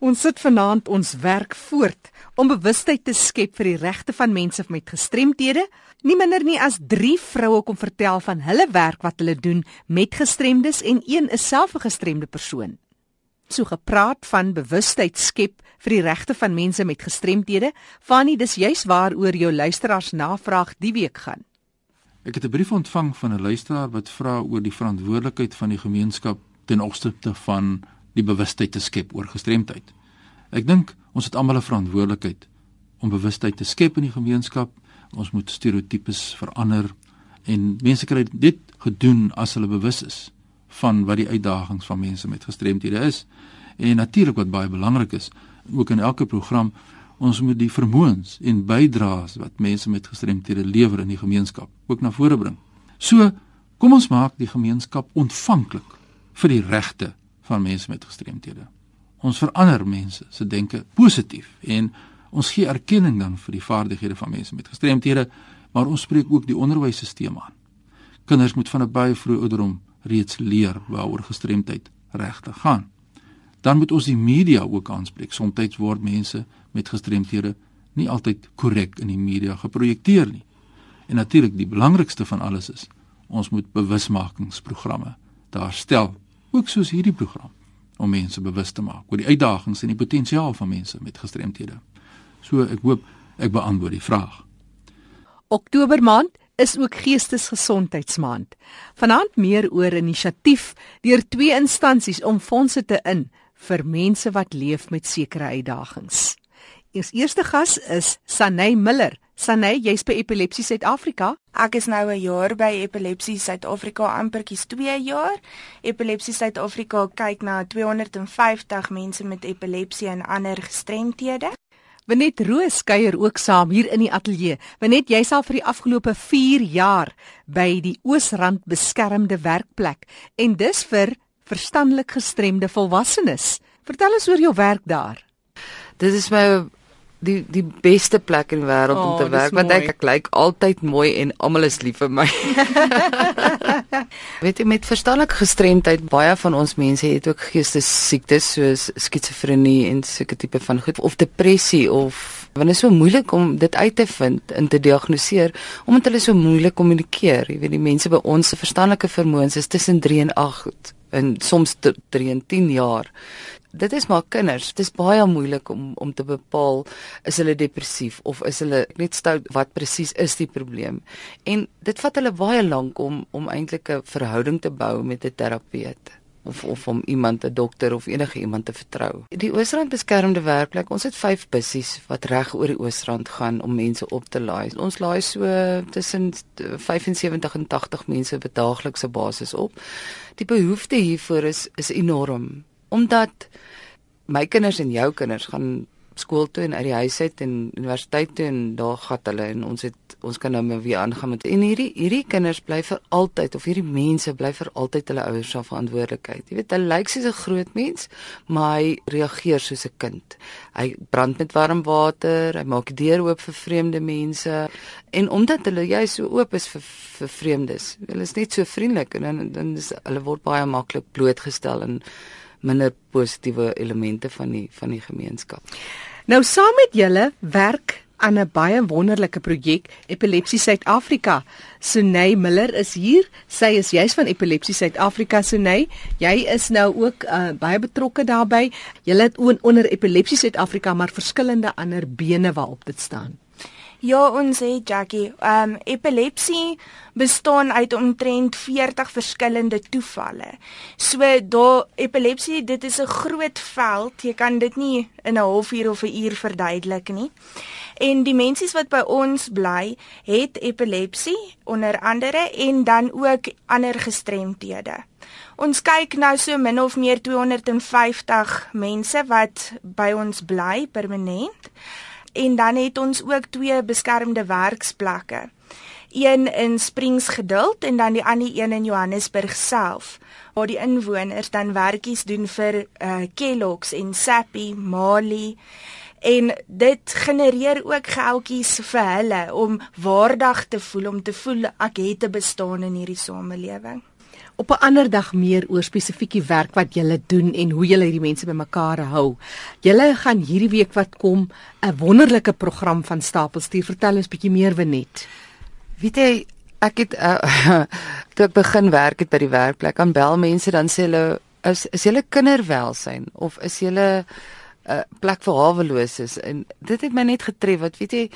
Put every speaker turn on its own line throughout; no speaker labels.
Ons sit vanaand ons werk voort om bewustheid te skep vir die regte van mense met gestremthede. Nie minder nie as 3 vroue kom vertel van hulle werk wat hulle doen met gestremdes en een is self 'n gestremde persoon. So gepraat van bewustheid skep vir die regte van mense met gestremthede, Fanny, dis juis waaroor jou luisteraars navraag die week gaan.
Ek het 'n brief ontvang van 'n luisteraar wat vra oor die verantwoordelikheid van die gemeenskap ten opsigte van die bewustheid te skep oor gestremdheid. Ek dink ons het almal 'n verantwoordelikheid om bewustheid te skep in die gemeenskap. Ons moet stereotypes verander en mense kry dit gedoen as hulle bewus is van wat die uitdagings van mense met gestremdhede is. En natuurlik wat baie belangrik is, ook in elke program, ons moet die vermoëns en bydraes wat mense met gestremdhede lewer in die gemeenskap ook na vore bring. So, kom ons maak die gemeenskap ontvanklik vir die regte van mense met gestremthede. Ons verander mense se denke positief en ons gee erkenning dan vir die vaardighede van mense met gestremthede, maar ons spreek ook die onderwysstelsel aan. Kinders moet van 'n baie vroeë ouderdom reeds leer waaroor gestremdheid regtig gaan. Dan moet ons die media ook aanspreek. Somstyds word mense met gestremthede nie altyd korrek in die media geprojekteer nie. En natuurlik die belangrikste van alles is ons moet bewusmakingsprogramme daar stel ook soos hierdie program om mense bewus te maak oor die uitdagings en die potensiaal van mense met gestremthede. So ek hoop ek beantwoord die vraag.
Oktober maand is ook geestesgesondheidsmaand. Vanaand meer oor inisiatief deur twee instansies om fondse te in vir mense wat leef met sekere uitdagings. Ons eerste gas is Sanay Miller. Sanay, jy's by Epilepsie Suid-Afrika.
Ek is nou 'n jaar by Epilepsie Suid-Afrika, amperkies 2 jaar. Epilepsie Suid-Afrika kyk na 250 mense met epilepsie en ander gestremthede.
Wenet Roos kuier ook saam hier in die ateljee. Wenet, jy's al vir die afgelope 4 jaar by die Oosrand beskermde werkplek en dis vir verstandelik gestremde volwassenes. Vertel ons oor jou werk daar.
Dit is my die die beste plek in die wêreld oh, om te werk want ek, ek lyk altyd mooi en almal is lief vir my. Weet jy met verstandelike gestremdheid baie van ons mense het ook geestesiektes soos skizofrenie en sulke tipe van goed of depressie of want dit is so moeilik om dit uit te vind en te diagnoseer omdat hulle so moeilik kommunikeer. Jy weet die mense by ons se verstandelike vermoëns is tussen 3 en 8 en soms 3 en 10 jaar dit is maar kinders. Dit is baie moeilik om om te bepaal is hulle depressief of is hulle net stout wat presies is die probleem. En dit vat hulle baie lank om om eintlik 'n verhouding te bou met 'n terapeut of of om iemand 'n dokter of enige iemand te vertrou. Die Oosrand beskermde werkplek, ons het 5 bussies wat reg oor die Oosrand gaan om mense op te laai. Ons laai so tussen 75 en 80 mense op 'n daaglikse basis op. Die behoefte hiervoor is is enorm omdat my kinders en jou kinders gaan skool toe en uit die huis uit en universiteit toe en daar gaan hulle en ons het ons kan nou weer aangaan met en hierdie hierdie kinders bly vir altyd of hierdie mense bly vir altyd hulle ouers se verantwoordelikheid. Jy weet, hy lyk soos 'n groot mens, maar hy reageer soos 'n kind. Hy brand met warm water, hy maak deur oop vir vreemde mense en omdat hulle jy so oop is vir vir vreemdes. Hulle is net so vriendelik en dan dan is hulle word baie maklik blootgestel en minder positiewe elemente van die van die gemeenskap.
Nou saam met julle werk aan 'n baie wonderlike projek Epilepsie Suid-Afrika. Sunay Miller is hier. Sy is juis van Epilepsie Suid-Afrika. Sunay, jy is nou ook uh, baie betrokke daarbey. Jy het onder Epilepsie Suid-Afrika maar verskillende ander bene waarop dit staan.
Ja, ons sê Jackie, ehm um, epilepsie bestaan uit omtrent 40 verskillende toevalle. So daar epilepsie, dit is 'n groot veld. Jy kan dit nie in 'n halfuur of 'n uur verduidelik nie. En die mense wat by ons bly, het epilepsie onder andere en dan ook ander gestremthede. Ons kyk nou so min of meer 250 mense wat by ons bly permanent en dan het ons ook twee beskermde werksplekke. Een in Springs Geduld en dan die ander een in Johannesburg self waar die inwoners dan werkies doen vir uh, Kellogg's en Sappi, Mali en dit genereer ook geldjies vir hulle om waardig te voel om te voel ek het 'n bestaan in hierdie samelewing.
Op 'n ander dag meer oor spesifiek die werk wat julle doen en hoe julle hierdie mense bymekaar hou. Julle gaan hierdie week wat kom 'n wonderlike program van stapel stuur. Vertel ons bietjie meer Wenet.
Weet jy, ek het uh, toe ek begin werk het by die werkplek, aan bel mense dan sê hulle is is julle kinderwelsyn of is julle 'n uh, plek vir haweloses en dit het my net getref wat weet jy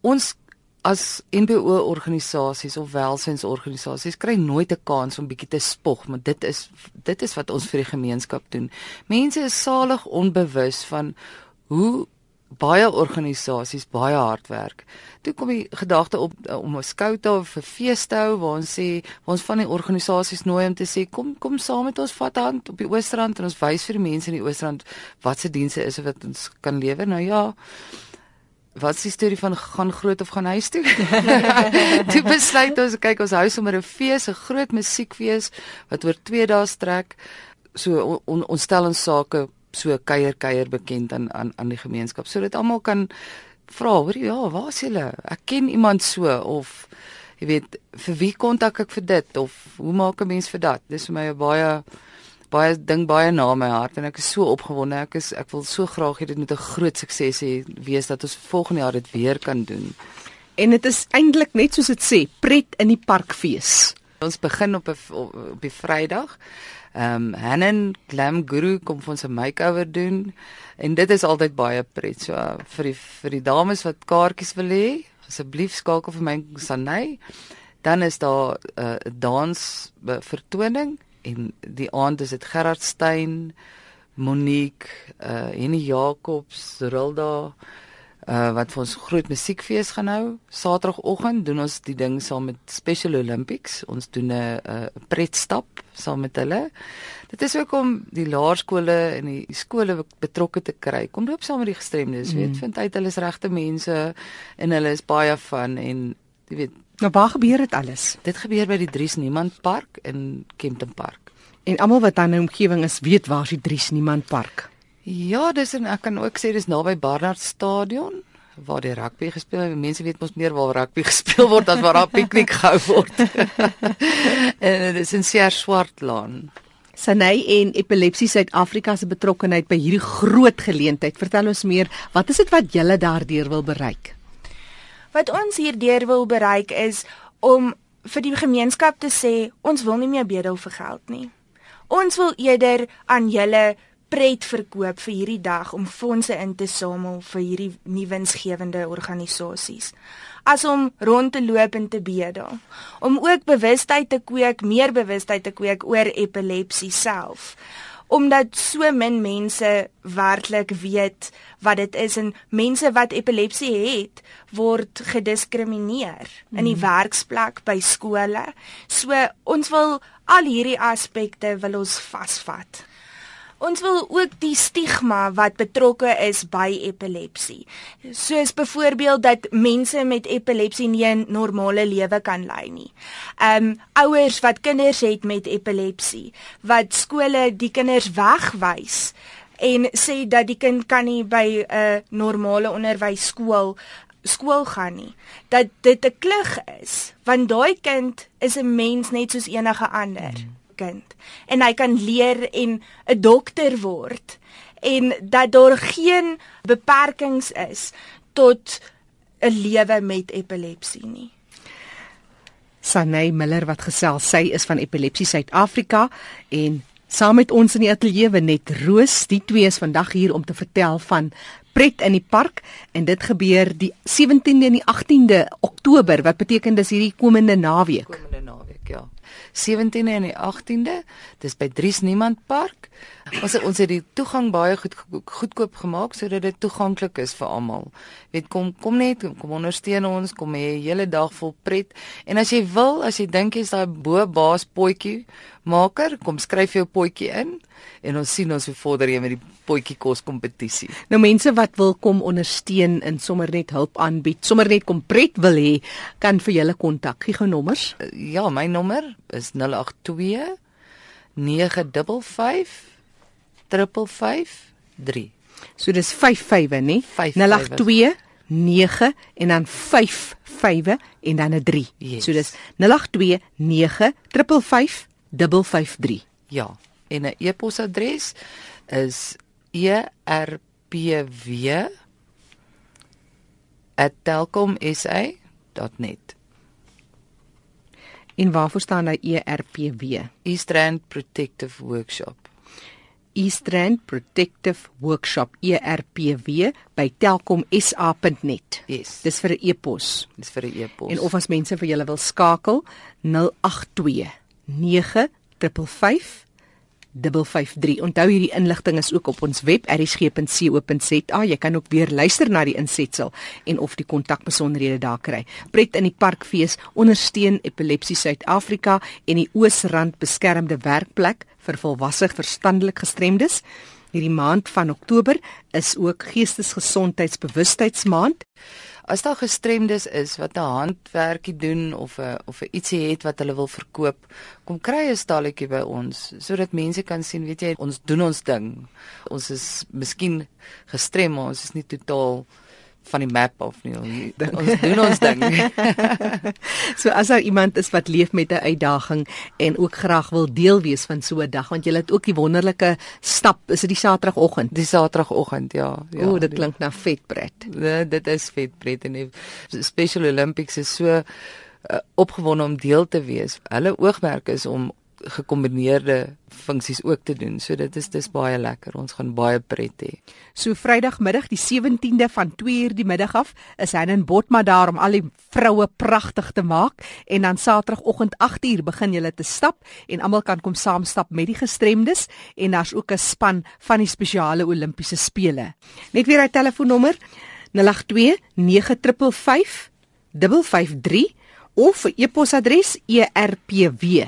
ons as NPO organisasies of welsynsorganisasies kry nooit 'n kans om bietjie te spog, maar dit is dit is wat ons vir die gemeenskap doen. Mense is salig onbewus van hoe baie organisasies baie hard werk. Toe kom die gedagte op uh, om 'n skout of 'n fees te hou waar ons sê waar ons van die organisasies nooi om te sê kom kom saam met ons vat hand op die Oostrand en ons wys vir die mense in die Oostrand wat se dienste is wat ons kan lewer. Nou ja, wat is die storie van gaan groot of gaan huis toe? toe besluit ons kyk ons hou sommer 'n fees, 'n groot musiekfees wat oor 2 dae strek. So on, ons stel ons sake so kuier kuier bekend aan aan aan die gemeenskap sodat almal kan vra, hoor ja, waar is julle? Ek ken iemand so of jy weet, vir wie kontak ek vir dit of hoe maak 'n mens vir dat? Dis vir my 'n baie baie ding baie na my hart en ek is so opgewonde. Ek is ek wil so graag hê dit moet 'n groot sukses hê wees dat ons volgende jaar dit weer kan doen.
En dit is eintlik net soos dit sê, pret in die parkfees.
Ons begin op 'n op die Vrydag. Ehm um, Hannen Glam Guru kom vir ons 'n makeover doen en dit is altyd baie pret. So uh, vir die vir die dames wat kaartjies wil hê, asseblief skakel vir my Sanay. Dan is daar 'n uh, dans vertoning en die aand is dit Gerard Stein, Monique, uh Henny Jacobs, Rilda uh wat vir ons groot musiekfees gaan hou. Saterdagoggend doen ons die ding saam met Special Olympics. Ons doen 'n 'n pretstap saam met hulle. Dit is ook om die laerskole en die skole betrokke te kry. Kom loop saam met die gestremdes, mm. weet, vind uit hulle is regte mense en hulle is baie van en jy weet
Nou waar gebeur dit alles?
Dit gebeur by die Dries Niemand Park in Kempton Park.
En almal wat aan die omgewing is, weet waar is die Dries Niemand Park?
Ja, dis en ek kan ook sê dis naby Barnard Stadion waar die rugby gespeel word. Mense weet mos meer waar rugby gespeel word as waar daar piknik gehou word. en dit is in Seer Swartlaan.
Sanay en Epilepsie Suid-Afrika se betrokkeheid by hierdie groot geleentheid. Vertel ons meer, wat is dit wat julle daardeur wil bereik?
Wat ons hierdeur wil bereik is om vir die gemeenskap te sê ons wil nie meer bedel vir geld nie. Ons wil eerder aan julle pret verkoop vir hierdie dag om fondse in te samel vir hierdie nuwensgewende organisasies. As om rond te loop en te bedel. Om ook bewustheid te kweek, meer bewustheid te kweek oor epilepsie self omdat so min mense werklik weet wat dit is en mense wat epilepsie het word gediskrimineer mm. in die mhm. werksplek by skole. So ons wil al hierdie aspekte wil ons vasvat. Ons wil ook die stigma wat betrokke is by epilepsie. Soos byvoorbeeld dat mense met epilepsie nie 'n normale lewe kan lei nie. Um ouers wat kinders het met epilepsie, wat skole die kinders wegwys en sê dat die kind kan nie by 'n normale onderwysskool skool gaan nie dat dit 'n klug is want daai kind is 'n mens net soos enige ander mm kind en hy kan leer en 'n dokter word en dat daar geen beperkings is tot 'n lewe met epilepsie nie.
Sanay Miller wat gesels, sy is van Epilepsie Suid-Afrika en saam met ons in die ateljee net Roos, die twee is vandag hier om te vertel van pret in die park en dit gebeur die 17de en die 18de Oktober wat beteken dis hierdie komende naweek.
Ja. 17de en die 18de. Dis by Dries Niemand Park. Ons ons het die toegang baie goed goedkoop gemaak sodat dit toeganklik is vir almal. Weet kom kom net kom ondersteun ons, kom hê 'n hele dag vol pret. En as jy wil, as jy dink jy's daai bo baas potjie maker, kom skryf jou potjie in en ons sien ons hoe vorder jy met die potjie kos kompetisie.
Nou mense wat wil kom ondersteun en sommer net hulp aanbied, sommer net kom pret wil hê, kan vir julle kontak. Gee gou nommers.
Ja, my nommer is 082 955 3.
So dis 55 nê? 082 9 en dan 55 en dan 'n 3.
Yes.
So dis 082 9 55 553.
Ja, en 'n e-posadres is erpw@telkomsa.net.
En waarvoor staan hy ERPW?
Eastrand Protective Workshop.
Eastrand Protective Workshop ERPW by telkomsa.net.
Yes.
Dis vir 'n e-pos.
Dis vir 'n e-pos.
En of as mense vir julle wil skakel 082 9555 553. Onthou hierdie inligting is ook op ons web erisg.co.za. Jy kan ook weer luister na die insetsel en of die kontakbesonderhede daar kry. Pret in die Parkfees ondersteun Epilepsie Suid-Afrika en die Oosrand beskermde werkplek vir volwasse verstandelik gestremdes. Hierdie maand van Oktober is ook Geestesgesondheidsbewustheidsmaand.
As daar gestremdes is wat 'n handwerkie doen of 'n of 'n ietsie het wat hulle wil verkoop, kom kry 'n stalletjie by ons sodat mense kan sien, weet jy, ons doen ons ding. Ons is miskien gestrem, maar ons is nie totaal van die map af nie. Ons doen ons ding.
so as daar iemand is wat leef met 'n uitdaging en ook graag wil deel wees van so 'n dag, want jy het ook die wonderlike stap, is dit die Saterdagoggend?
Die Saterdagoggend, ja. ja
o, dit klink na vetpret.
Nee, dit is vetpret en die Special Olympics is so uh, opgewonde om deel te wees. Hulle oogmerk is om gekombineerde funksies ook te doen. So dit is dis baie lekker. Ons gaan baie pret hê.
So Vrydagmiddag die 17de van 2uur die middag af is hy in Botma daar om al die vroue pragtig te maak en dan Saterdagoggend 8uur begin julle te stap en almal kan kom saam stap met die gestremdes en daar's ook 'n span van die spesiale Olimpiese spele. Net weer hy telefoonnommer 082 9555 553 of e-posadres erpw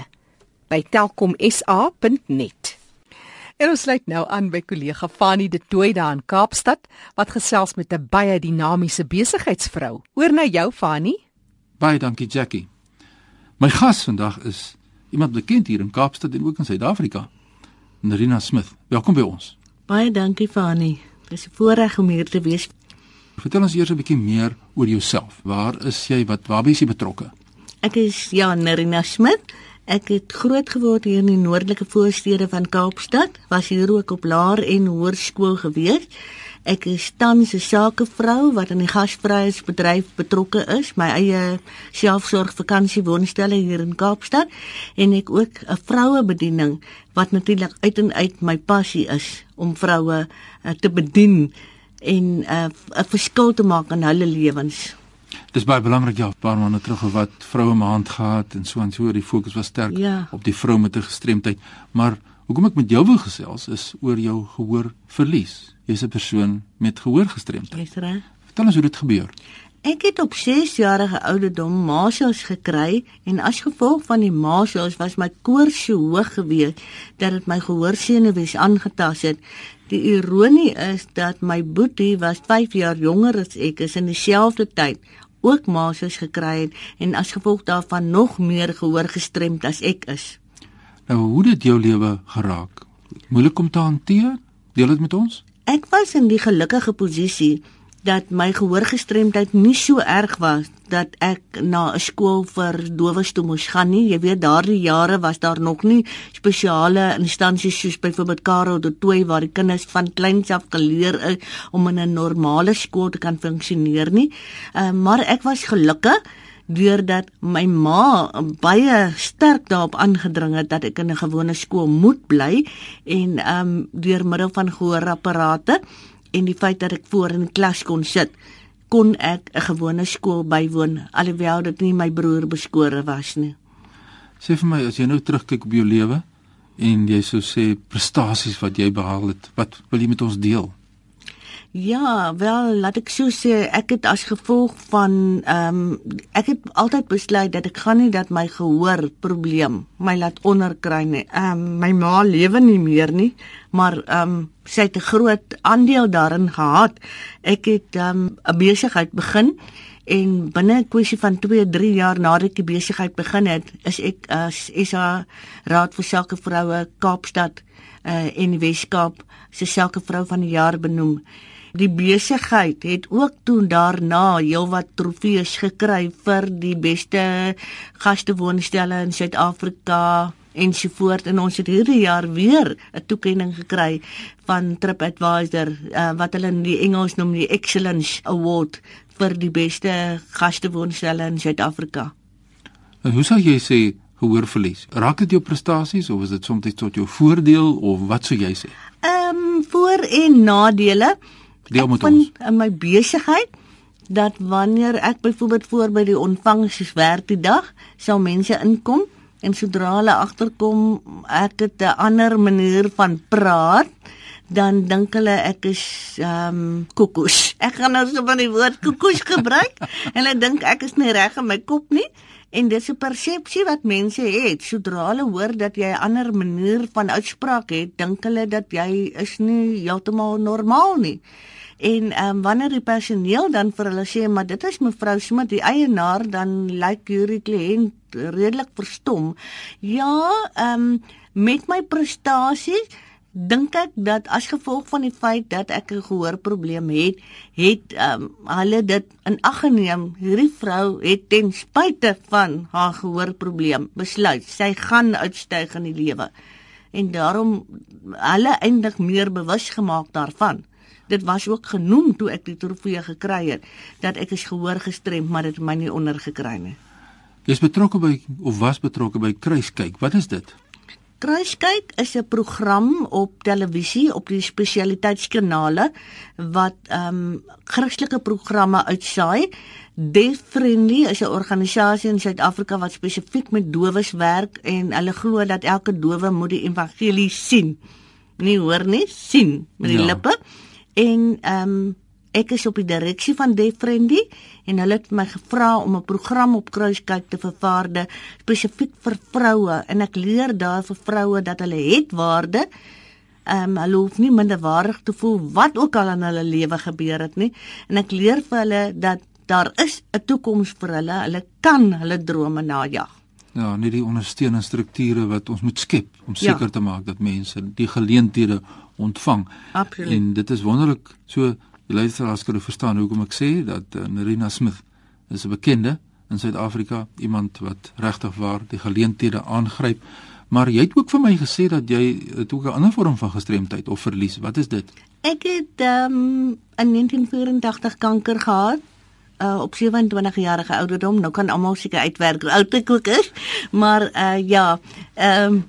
by telkomsa.net. En ons sluit nou aan by kollega Fanie De Tooy daar in Kaapstad wat gesels met 'n baie dinamiese besigheidsvrou. Oor na jou Fanie.
Baie dankie Jackie. My gas vandag is iemand bekend hier in Kaapstad en ook in Suid-Afrika. Nerina Smith. Welkom by ons.
Baie dankie Fanie. Dit is 'n voorreg om hier te wees.
Vertel ons eers 'n bietjie meer oor jouself. Waar is jy? Wat waar is jy betrokke?
Ek is ja, Nerina Smith. Ek het groot geword hier in die noordelike voorstede van Kaapstad, was hier ook op laer en hoërskool gewees. Ek is tans 'n sakevrou wat in die gasvryheidsbedryf betrokke is, my eie selfsorg vakansiewoonstelle hier in Kaapstad en ek ook 'n vrouebediening wat natuurlik uit en uit my passie is om vroue uh, te bedien en uh, 'n verskil te maak in hulle lewens.
Dis baie belangrik ja, 'n paar maande terug wat vroue maand gehad en so en so die fokus was sterk
ja.
op die vrou met 'n gestremdheid. Maar hoekom ek met jou wil gesels is oor jou gehoor verlies. Jy's 'n persoon met gehoorgestremdheid.
Dis reg.
Vertel ons hoe dit gebeur.
Ek het op 6 jarige ouderdom masels gekry en as gevolg van die masels was my koors so hoog gewees dat dit my gehoorsenuwees aangetast het. Die ironie is dat my boetie was 5 jaar jonger as ek is in dieselfde tyd ook masels gekry het en as gevolg daarvan nog meer gehoor gestremd as ek is.
Nou hoe dit jou lewe geraak? Moeilik om te hanteer? Deel dit met ons?
Ek was in die gelukkige posisie dat my gehoorgestremdheid nie so erg was dat ek na 'n skool vir dowes toe moes gaan nie. Jy weet daardie jare was daar nog nie spesiale instansies soos byvoorbeeld Karel de Tooy waar die kinders van kleins af geleer is om in 'n normale skool te kan funksioneer nie. Uh, maar ek was gelukkig deurdat my ma baie sterk daarop aangedring het dat ek in 'n gewone skool moet bly en ehm um, deur middel van gehoorapparate en die feit dat ek voor in die klas kon sit, kon ek 'n gewone skool bywoon alhoewel dit nie my broer beskore was nie.
Sê vir my as jy nou terugkyk op jou lewe en jy sou sê prestasies wat jy behaal het, wat wil jy met ons deel?
Ja, wel, laat ek so sê, ek het as gevolg van ehm um, ek het altyd besluit dat ek gaan nie dat my gehoor probleem my laat onderkry nie. Ehm um, my ma lewe nie meer nie, maar ehm um, sy het 'n groot aandeel daarin gehad. Ek het ehm um, 'n besigheid begin en binne 'n kwessie van 2, 3 jaar nadat die besigheid begin het, is ek as uh, SA Raad vir Sake Vroue Kaapstad uh, en die Weskaap se Sake Vrou van die Jaar benoem. Die besigheid het ook toe daarna heelwat trofees gekry vir die beste gastewoonstelle in Suid-Afrika, ensovoort en ons het hierdie jaar weer 'n toekenning gekry van TripAdvisor uh, wat hulle in die Engels noem die Excellence Award vir die beste gastewoonstelle in Suid-Afrika.
En hoe sou jy sê gehoorverlies? Raak dit jou prestasies of is dit soms tot jou voordeel of wat sou jy sê?
Ehm um, voor en nadele.
Deel met ons.
In my besigheid dat wanneer ek byvoorbeeld voor by die ontvangs werk die dag, sal mense inkom en sodra hulle agterkom ek het 'n ander manier van praat dan dink hulle ek is ehm um, koekoes. Ek gaan nou so van die woord koekoes gebruik en hulle dink ek is nie reg in my kop nie en dis 'n persepsie wat mense het. Sodra hulle hoor dat jy 'n ander manier van uitspraak het, dink hulle dat jy is nie heeltemal normaal nie. En ehm um, wanneer die personeel dan vir hulle sê maar dit is mevrou Smit die eienaar dan lyk hierdie kliënt redelik verstom. Ja, ehm um, met my prestasies dink ek dat as gevolg van die feit dat ek 'n gehoorprobleem het, het ehm um, hulle dit in ag geneem. Hierdie vrou het ten spyte van haar gehoorprobleem besluit sy gaan uitstyg in die lewe. En daarom hulle eindig meer bewus gemaak daarvan dit was ook genoem toe ek die trofee gekry het dat ek is gehoor gestremd maar dit my nie onder gekry nie.
Jy's betrokke by of was betrokke by Kruiskyk. Wat is dit?
Kruiskyk is 'n program op televisie op die spesialiteitskanale wat ehm um, Christelike programme uitsaai. Deaf Friendly is 'n organisasie in Suid-Afrika wat spesifiek met dowes werk en hulle glo dat elke dowe moet die evangelie sien. Nie hoor nie, sien met die ja. lippe en ehm um, ek is op die direksie van Deaf Friendly en hulle het my gevra om 'n program op Kruiskyk te vervaardig spesifiek vir vroue en ek leer daar vir vroue dat hulle het waarde ehm um, hulle hoef nie minderwaardig te voel wat ook al in hulle lewe gebeur het nie en ek leer vir hulle dat daar is 'n toekoms vir hulle hulle kan hulle drome najag
Ja, nie die ondersteunende strukture wat ons moet skep om ja. seker ja. te maak dat mense die geleenthede ontvang.
Absoluut.
En dit is wonderlik so die luisteraars kan verstaan hoekom ek sê dat uh, Nerina Smith is 'n bekende in Suid-Afrika, iemand wat regtig waar die geleenthede aangryp. Maar jy het ook vir my gesê dat jy het ook 'n ander vorm van gestremdheid of verlies. Wat is dit?
Ek het um, in 1984 kanker gehad uh, op 27 jarige ouderdom. Nou kan almal seker uitwerk hoe oud ek ook is. Maar uh, ja, ehm um,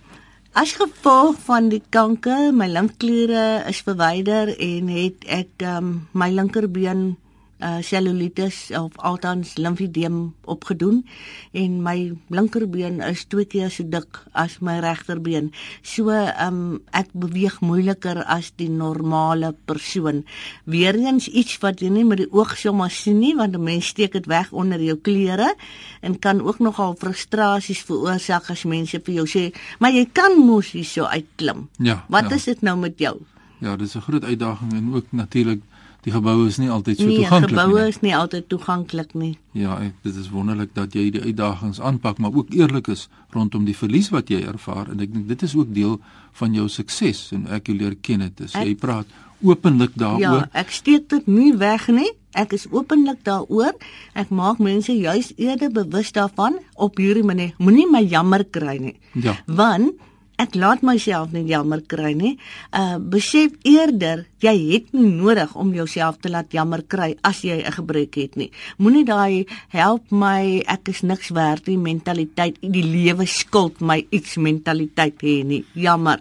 As gevolg van die kanker, my limfkliere is verwyder en het ek um, my linkerbeen uh cellulitis of althans limfedeem opgedoen en my linkerbeen is twee keer so dik as my regterbeen. So um ek beweeg moeiliker as die normale persoon. Weereens iets wat jy nie met die oog sommer sien nie want 'n mens steek dit weg onder jou klere en kan ook nogal frustrasies veroorsaak as mense vir jou sê, "Maar jy kan mos hier so uitklim."
Ja.
Wat
ja.
is dit nou met jou?
Ja, dis 'n groot uitdaging en ook natuurlik die geboue is nie altyd so nee, toeganklik
nie. Die geboue is nie altyd toeganklik nie.
Ja, dit is wonderlik dat jy die uitdagings aanpak, maar ook eerlik is rondom die verlies wat jy ervaar en ek dink dit is ook deel van jou sukses en ek jou leer ken dit. Jy praat openlik daaroor.
Ja, ek steek dit nie weg nie. Ek is openlik daaroor. Ek maak mense juis eerder bewus daarvan op hierdie manier. Moenie my jammer kry nie.
Ja.
Want ek laat myself nie jammer kry nie. Uh besef eerder jy het nie nodig om jouself te laat jammer kry as jy 'n gebrek het nie. Moenie daai help my ek is niks werd nie mentaliteit die lewe skuld my iets mentaliteit hê nie. Jammer.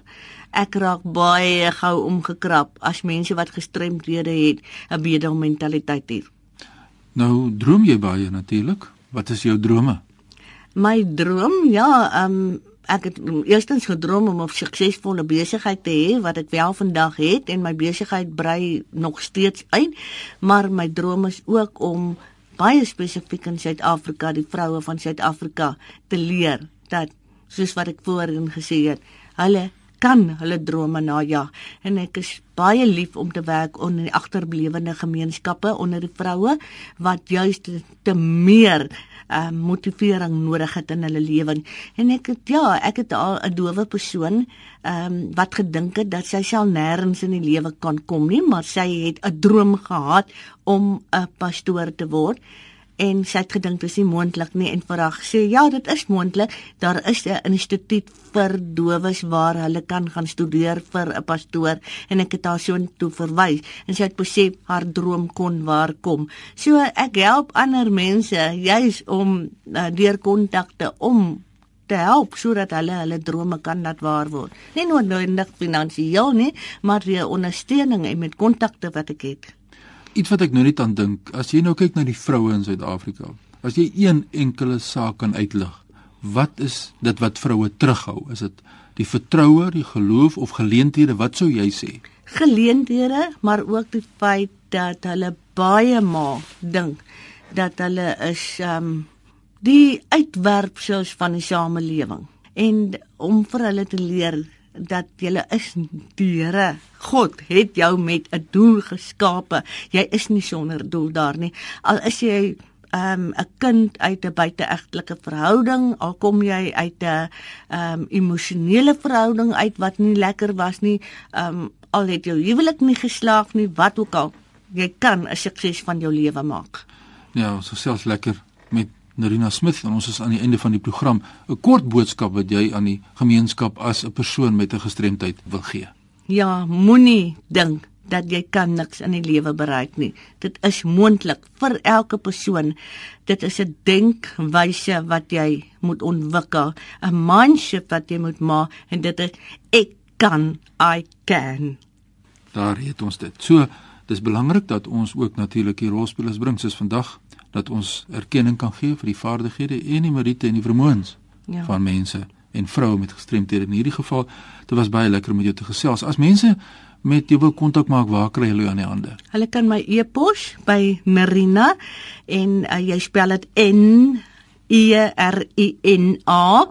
Ek raak baie gou omgekrap as mense wat gestremdhede het 'n bedel mentaliteit het.
Nou droom jy baie natuurlik. Wat is jou drome?
My droom, ja, um ek het eerstens gedroom om 'n suksesvolle besigheid te hê wat ek wel vandag het en my besigheid brei nog steeds uit, maar my droom is ook om baie spesifiek in Suid-Afrika die vroue van Suid-Afrika te leer dat soos wat ek voorheen gesê het, hulle kan hulle drome najag. En ek is baie lief om te werk onder die agterblewende gemeenskappe onder die vroue wat juist te meer um, motivering nodig het in hulle lewe. En ek het ja, ek het al 'n dowe persoon ehm um, wat gedink het dat sy self nêrens in die lewe kan kom nie, maar sy het 'n droom gehad om 'n pastoor te word en sy het gedink dit is nie moontlik nie en vir haar gesê ja, dit is moontlik. Daar is 'n instituut vir dowes waar hulle kan gaan studeer vir 'n pastoor en ek het haar so toe verwys en sy het besef haar droom kon waar kom. So ek help ander mense juis om uh, deur kontakte om te help sodat hulle hulle drome kan laat waar word. Nie noodwendig finansiëel nie, maar deur ondersteuning en met kontakte wat ek het.
Iets wat ek nou net aan dink, as jy nou kyk na die vroue in Suid-Afrika, as jy een enkele saak kan uitlig, wat is dit wat vroue terughou? Is dit die vertroue, die geloof of geleenthede? Wat sou jy sê?
Geleenthede, maar ook die feit dat hulle baie maal dink dat hulle is um die uitwerpsels van die samelewing en om vir hulle te leer dat jy is die Here. God het jou met 'n doel geskape. Jy is nie sonder doel daar nie. Al is jy um 'n kind uit 'n buiteegtelike verhouding, al kom jy uit 'n um emosionele verhouding uit wat nie lekker was nie, um al het jou huwelik nie geslaag nie, wat ook al, jy kan 'n sukses van jou lewe maak.
Ja, so selfs lekker Narina Smith en ons is aan die einde van die program. 'n Kort boodskap wat jy aan die gemeenskap as 'n persoon met 'n gestremdheid wil gee.
Ja, moenie dink dat jy kan niks in die lewe bereik nie. Dit is moontlik vir elke persoon. Dit is 'n denkwyse wat jy moet ontwikkel, 'n mindset wat jy moet maak en dit is ek kan, I can.
Daar het ons dit. So, dis belangrik dat ons ook natuurlik die rolspelers bring soos vandag dat ons erkenning kan gee vir die vaardighede en die meriete en die vermoëns ja. van mense en vroue met gestremthede in hierdie geval. Dit was baie lekker om met jou te gesels. As mense met jou wil kontak maak, waar kry hulle aan die hande?
Hulle kan my e-pos by Marina en uh, jy spel dit N E R I N A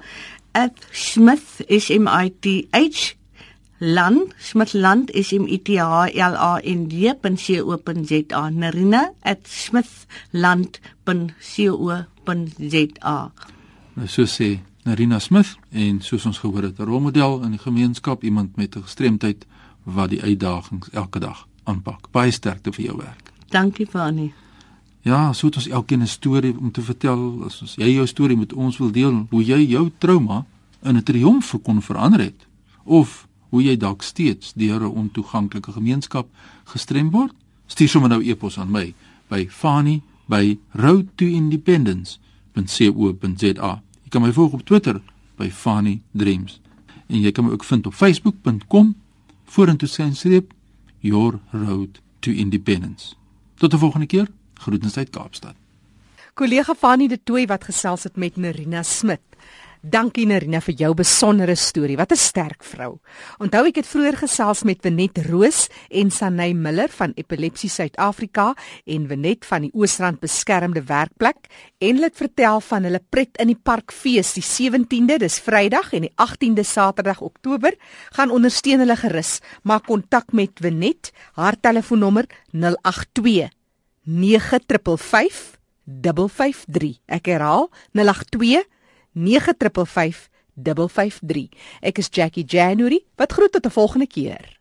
@smith s m i t h land smithland s m i t h l a n d.co.za narina@smithland.co.za
nou so sê Narina Smith en soos ons gehoor het 'n rolmodel in die gemeenskap iemand met 'n gestremdheid wat die uitdagings elke dag aanpak. Baie sterkte vir jou werk.
Dankie Fani.
Ja so het ons elkeen 'n storie om te vertel. As ons jy jou storie met ons wil deel hoe jy jou trauma in 'n triomf kon verander het of hoe jy dalk steeds deur 'n ontoeganklike gemeenskap gestrem word? Stuur sommer nou e-pos aan my by fani@roadtoindependence.co.za. Jy kan my volg op Twitter by Fani Dreams en jy kan my ook vind op facebook.com vorentoe sensreep your road to independence. Tot 'n volgende keer. Groetens uit Kaapstad.
Kollega Fani de Tooi wat gesels het met Nerina Smit. Dankie Nerina vir jou besondere storie. Wat 'n sterk vrou. Onthou ek het vroeër gesels met Wenet Roos en Sanay Miller van Epilepsie Suid-Afrika en Wenet van die Oosrand Beskermde Werkplek en hulle het vertel van hulle pret in die parkfees die 17de, dis Vrydag en die 18de Saterdag Oktober. Gaan ondersteun hulle gerus. Maak kontak met Wenet. Haar telefoonnommer 082 9555 553. Ek herhaal 082 9555 553. Ek is Jackie January. Wat groet tot 'n volgende keer.